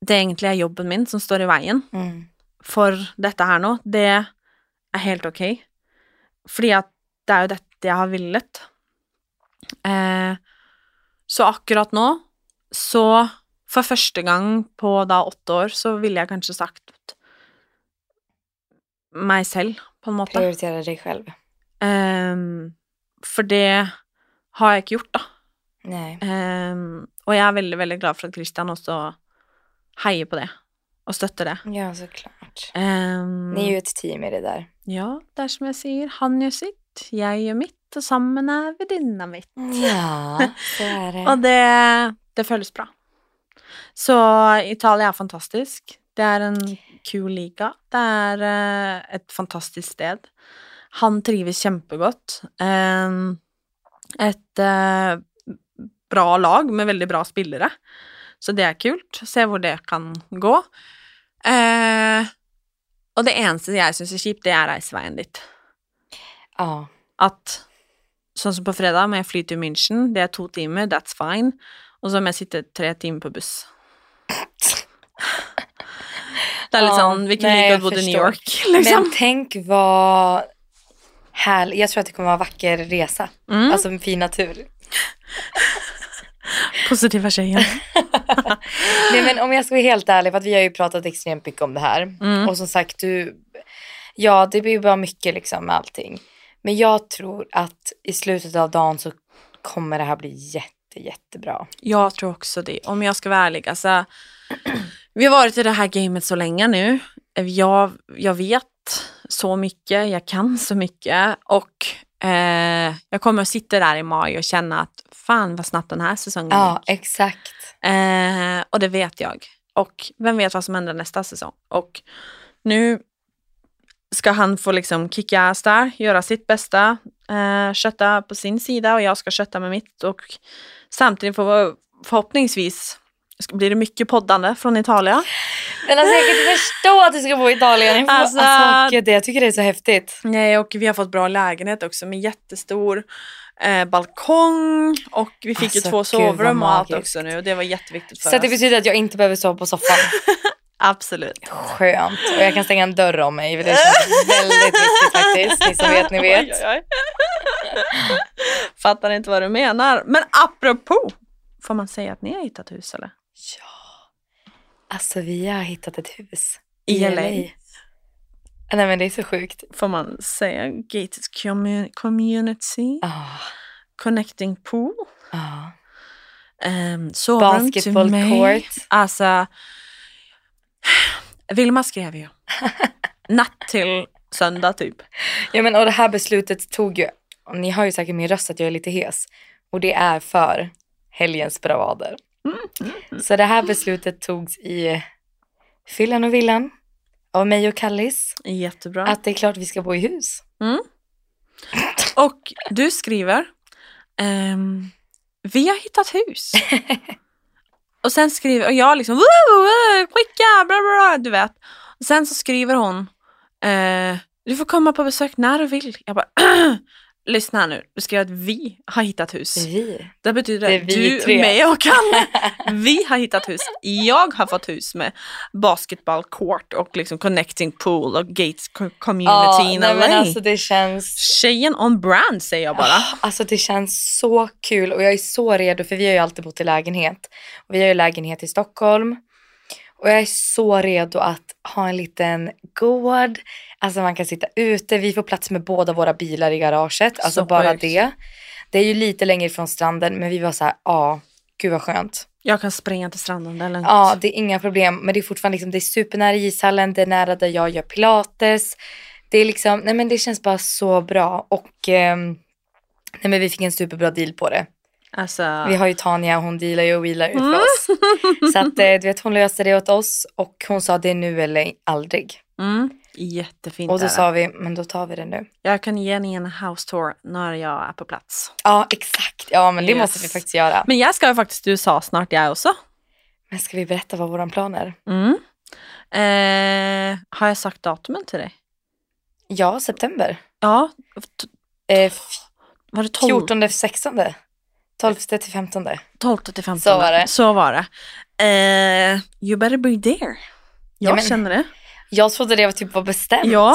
det egentlig er jobben min som står i veien Mm. for dette her nå, det er helt ok. Fordi at det er jo dette jeg har villet. Eh, så akkurat nå, så for første gang på da åtte år, så ville jeg kanskje sagt meg selv, på en måte. Prioritera dig själv. Ehm, for det har jeg ikke gjort, da. Ehm, og jeg er veldig, veldig glad for at Christian også heier på det, og støtter det. Ja, såklart. Ehm, Ni är ju ett team i det där. Ja, det er som jeg sier, han gjør sitt, jeg gjør mitt, og sammen er venninna mitt. Ja, så är det. Og det, det føles bra. Så Italia er fantastisk. Det er en Q-liga. Det är eh, ett fantastiskt sted. Han trivs kjempegott. Eh, ett eh, bra lag med väldigt bra spelare. Så det är kul. Se hur det kan gå. Eh, och det eneste jag syns är kjipt, det är reiseveien dit. Ja. At sånn som på fredag må jeg fly til München, det er to timer, that's fine. Og så må jeg sitte tre timer på buss. Det är lite Ja, sån, vi jag gott bo i New. York. Liksom. Men tänk vad härligt. Jag tror att det kommer vara en vacker resa. Mm. Alltså en fin natur. Positiva tjejen. Nej men om jag ska vara helt ärlig, för att vi har ju pratat extremt mycket om det här. Mm. Och som sagt, du, ja det blir ju bara mycket liksom med allting. Men jag tror att i slutet av dagen så kommer det här bli jätte, jättebra. Jag tror också det. Om jag ska vara ärlig, alltså, vi har varit i det här gamet så länge nu. Jag, jag vet så mycket, jag kan så mycket och eh, jag kommer att sitta där i maj och känna att fan vad snabbt den här säsongen Ja, gick. exakt. Eh, och det vet jag. Och vem vet vad som händer nästa säsong. Och nu ska han få liksom kicka ass där, göra sitt bästa, eh, kötta på sin sida och jag ska kötta med mitt. Och samtidigt får förhoppningsvis blir det mycket poddande från Italien. Men alltså jag kan inte förstå att du ska bo i Italien. Alltså- Alltså, gud, jag tycker det är så häftigt. Nej, och vi har fått bra lägenhet också med jättestor eh, balkong och vi fick Alltså, ju två sovrum och allt också nu och det var jätteviktigt för Så att det oss. betyder att jag inte behöver sova på soffan. Absolut. Skönt. Och jag kan stänga en dörr om mig. Det känns väldigt viktigt faktiskt. Ni som vet, ni vet. Oj, oj, oj. Fattar inte vad du menar. Men apropå, får man säga att ni har hittat hus eller? Ja. Alltså vi har hittat ett hus. I LA. Nej men det är så sjukt. Får man säga gated commu- community, Ah, connecting pool, ah. um, Basketball court. Alltså, Vilma skrev ju. Natt till söndag typ. Ja men och det här beslutet tog ju, ni har ju säkert min röst att jag är lite hes. Och det är för helgens bravader. Så det här beslutet togs i fyllan och villan av mig och Kallis. Jättebra. Att det är klart vi ska bo i hus. Och du skriver, ehm, vi har hittat hus. och sen skriver, och jag liksom, woo, woo, skicka, bla bla, bla, du vet. Och sen så skriver hon, eh, du får komma på besök när du vill. Jag bara, lyssna här nu, du skrev att vi har hittat hus. Vi. Det betyder Det att du, tre. mig och Kalle, vi har hittat hus. Jag har fått hus med basketball court och liksom connecting pool och gates co- community in nej, LA. men alltså det känns Tjejen on brand säger jag bara. Ah, Alltså det känns så kul och jag är så redo för vi har ju alltid bott i lägenhet. Och vi har ju lägenhet i Stockholm. Och jag är så redo att ha en liten gård. Alltså man kan sitta ute. Vi får plats med båda våra bilar i garaget. Alltså Så bara sjukt. det. Det är ju lite längre från stranden men vi var så här, ja, gud vad skönt. Jag kan springa till stranden, är lugnt. Ja, det är inga problem. Men det är fortfarande liksom, det är supernära ishallen, det är nära där jag gör pilates. Det är liksom, nej men det känns bara så bra. Och ehm, nej men vi fick en superbra deal på det. Alltså, Vi har ju Tanja, hon dealar ju och wheelar ut för Mm. oss. Så att eh, du vet, hon löste det åt oss och hon sa det är nu eller aldrig. mm, jättefint Och då sa vi, men då tar vi det nu. Jag kan ge ni en house tour när jag är på plats. Ja, exakt. Ja, men det Yes. måste vi faktiskt göra. Men jag ska ju faktiskt till USA snart jag också. Men ska vi berätta vad våran plan är? Mm. Eh, har jag sagt datumen till dig? Ja, september. Ja, Eh, var det 12? 14, 16. 12 till 15. 12 till 15. Så var det. Så var det. Eh, you better be there. Jag Ja, men- känner det. Jag trodde det var typ var bestämt. Ja,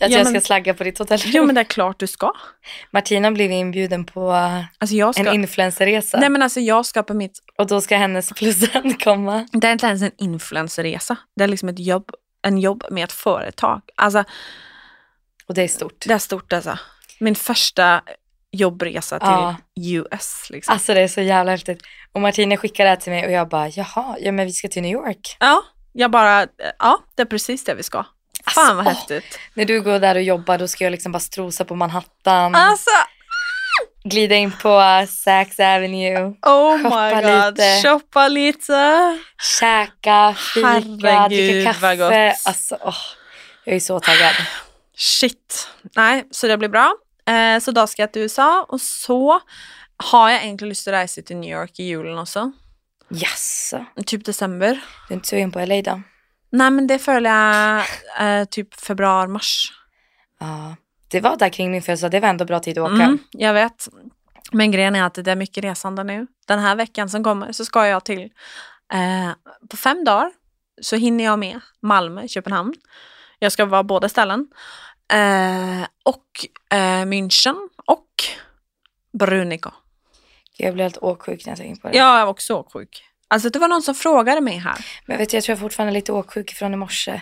Att Ja, jag men- ska slagga på ditt hotell. jo men det är klart du ska. Martina blev inbjuden på eh, Alltså jag en ska. influencerresa. Nej men alltså jag ska på mitt, Och då ska hennes plus en komma. det är inte ens en influencerresa. Det är liksom ett jobb, en jobb med ett företag. Alltså Och det är stort. det är stort alltså. Min första jobbresa till Ja. US liksom. Alltså det är så jävla häftigt. Och Martina skickade det här till mig och jag bara, jaha, ja men vi ska till New York. Ja, jag bara, ja det är precis det vi ska. Fan vad åh, häftigt. När du går där och jobbar då ska jag liksom bara strosa på Manhattan. Alltså, glida in på uh, Saks Avenue, Oh Shoppa my god, lite. shoppa lite. käka, fika, Herregud, dricka kaffe. Alltså, åh, jag är så taggad. Shit. Nei, så det blir bra. Eh, så da skal jeg til USA, og så har jeg egentlig lyst til å reise til New York i julen også. Jaså, Typ desember. du är inte sugen på LA då? Nei, men det føler jeg eh, typ februar-mars. Ja, det var där kring min födelsedag, det var ändå bra tid att åka. Mm, jag vet. Men grejen är att det är mycket resande nu. Den här veckan som kommer så ska jag till, eh, på fem dagar så hinner jag med Malmö, Köpenhamn. Jag ska vara båda ställen. Eh, och eh, München och Brunico. Jag blir helt åksjuk när jag tänker på det. Jag är också åksjuk. Alltså det var någon som frågade mig här. Men vet du, jag tror jag fortfarande är lite åksjuk från i morse.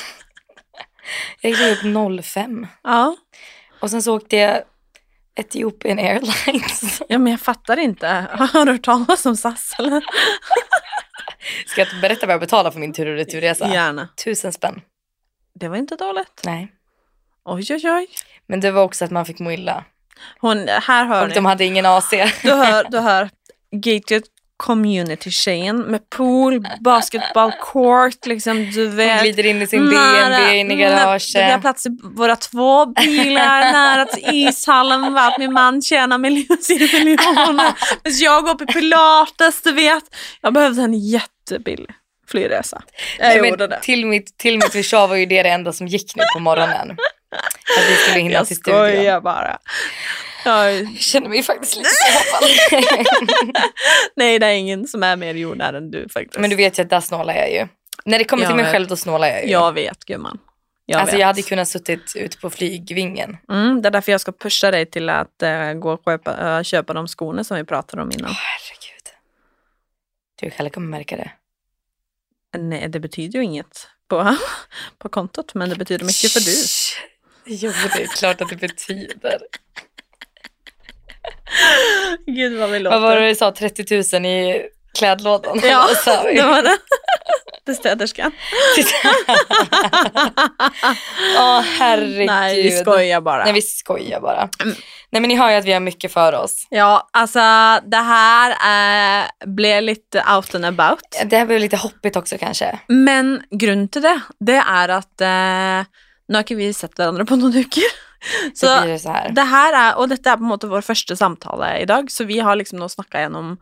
jag gick upp 05 Ja. och sen så åkte jag Ethiopian Airlines. ja, men jag fattar inte. Har du hört talas om SAS eller? Ska jag berätta vad jag betalar för min tur och returresa? Gärna. Tusen spänn. Det var inte dåligt. Nej. Oj, oj, oj. Men det var också att man fick må illa. Hon, här hör Och ni. de hade ingen AC. Du hör, du hör gated community-tjejen med pool, basketball court, liksom du Hon vet. glider in i sin BMW in i nä- Vi har garaget. plats i våra två bilar nära till ishallen att min man tjänar miljoner, jag går på pilates, du vet. Jag behövde en jättebillig flygresa. Jag Nej, gjorde det. till, mitt, till mitt försvar var ju det det enda som gick nu på morgonen. Att vi skulle hinna Jag till studion. skojar bara. Jag, Jag känner mig faktiskt lite så nej, det är ingen som är mer jordnära än du faktiskt. Men du vet ju att där snålar jag ju. När det kommer Jag till mig vet. själv då snålar jag ju. Jag vet gumman. Jag alltså vet. jag hade kunnat suttit ute på flygvingen. Mm, det är därför jag ska pusha dig till att eh, gå och köpa, eh, köpa de skorna som vi pratade om innan. Åh, herregud. Du Kalle kommer märka det. Nej, det betyder ju inget på, på kontot, men det betyder mycket för du. Shh. Jo, det är klart att det betyder. Gud vad vi låter. Vad var det du sa? 30 000 i klädlådan? Ja, det var det. Det är städerskan. Åh herregud. Nej, vi skojar bara. Nej, vi skojar bara. Mm. Nej, men ni hör ju att vi har mycket för oss. Ja, alltså det här eh, blev lite out and about. Det här blev lite hoppigt också kanske. Men grunnen til det, det er at eh, Nå har ikke vi sett hverandre på noen uker. Så blir det så här. det her er, og dette er på en måte vår første samtale i dag, så vi har liksom nå snakka gjennom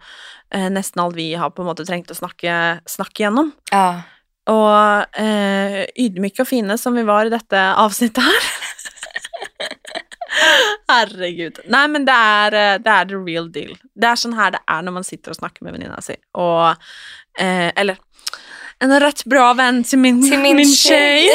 eh, nesten alt vi har på en måte trengt å snakke, snakke gjennom. Ja. Og eh, ydmyke og fine som vi var i dette avsnittet her. Herregud. Nei, men det er, eh, det er the real deal. Det er sånn her det er når man sitter og snakker med venninna si. Og eh, Eller en rätt bra vän till min, Till min tjej.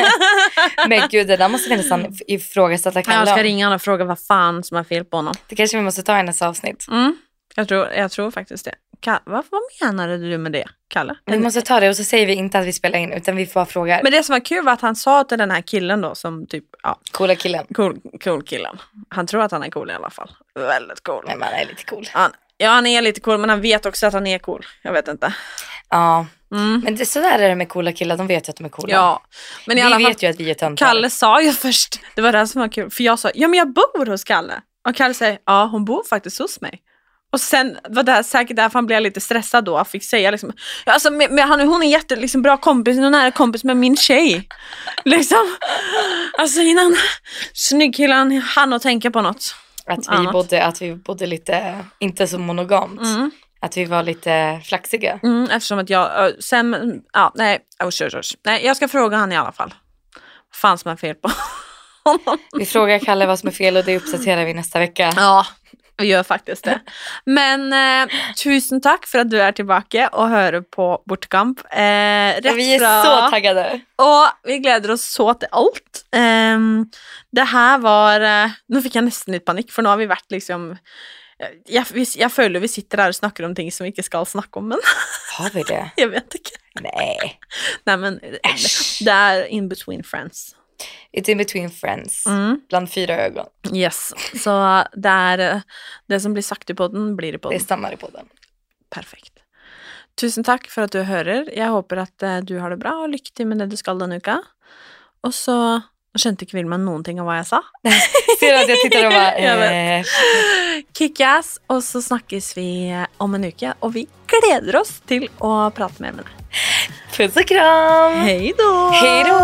Men gud, det där måste vi nästan ifrågasätta Jag Kalle ska om. ringa honom och fråga vad fan som är fel på honom. Det kanske vi måste ta i nästa avsnitt. Mm. Jag, tror, jag tror faktiskt det. Ka- vad, vad menade du med det, Kalle? Vi måste ta det och så säger vi inte att vi spelar in utan vi bara frågar. Men det som var kul var att han sa till den här killen då som typ, ja, Coola killen. cool, cool killen. Han tror att han är cool i alla fall. Väldigt cool. Nej men han är lite cool. Han, ja, han är lite cool men han vet också att han är cool. Jag vet inte. Ja, Mm. men det, så där är det med coola killar. De vet ju att de är coola. Ja, men i vi alla fall, vet ju att vi är töntar. Kalle sa ju först, det var det som var kul, för jag sa, ja men jag bor hos Kalle. Och Kalle säger, ja hon bor faktiskt hos mig. Och sen var det säkert därför han blev lite stressad då, fick säga liksom, alltså, men, men han, hon är jätte, liksom, bra kompis, är nära kompis med min tjej. Liksom. Alltså innan snyggkillen hann att tänka på något. Att vi, annat. bodde, att vi bodde lite, inte så monogamt. Mm. Att vi var lite flaxiga. Mm, eftersom att jag, sen, ja nej, usch, usch, usch. nej, jag ska fråga han i alla fall. Vad fan som är fel på honom. Vi frågar Kalle vad som är fel och det uppdaterar vi nästa vecka. Ja, vi gör faktiskt det. Men eh, tusen tack för att du är tillbaka och hör på Bortkamp. Eh, vi är fra- så taggade. Och vi gleder oss så till allt. Ehm, det här var eh, Nu fick jag nästan lite panik för nu har vi varit liksom jag, vi, jag føler vi sitter här och snackar om ting som vi inte ska snacka om, men Har vi det? jag vet inte. Nej. Nej men Äsch. det är in between friends. It's in between friends. Mm. Bland fyra ögon. Yes. Så det är det som blir sagt i podden blir i Det podden. stannar i podden. Perfekt. Tusen takk for at du hører. Jeg håper at eh, du har det bra og lykke til med det du skal denne uka. Og så skjønte ikke Vilma noen ting av hva jeg sa. Ser att jag tittar och bara, Jag vet. eh, Kickass, og så snakkes vi om en uke. Og vi gleder oss til å prate mer med deg. puss och kram. Hei då! Hej då!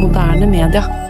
Moderne media.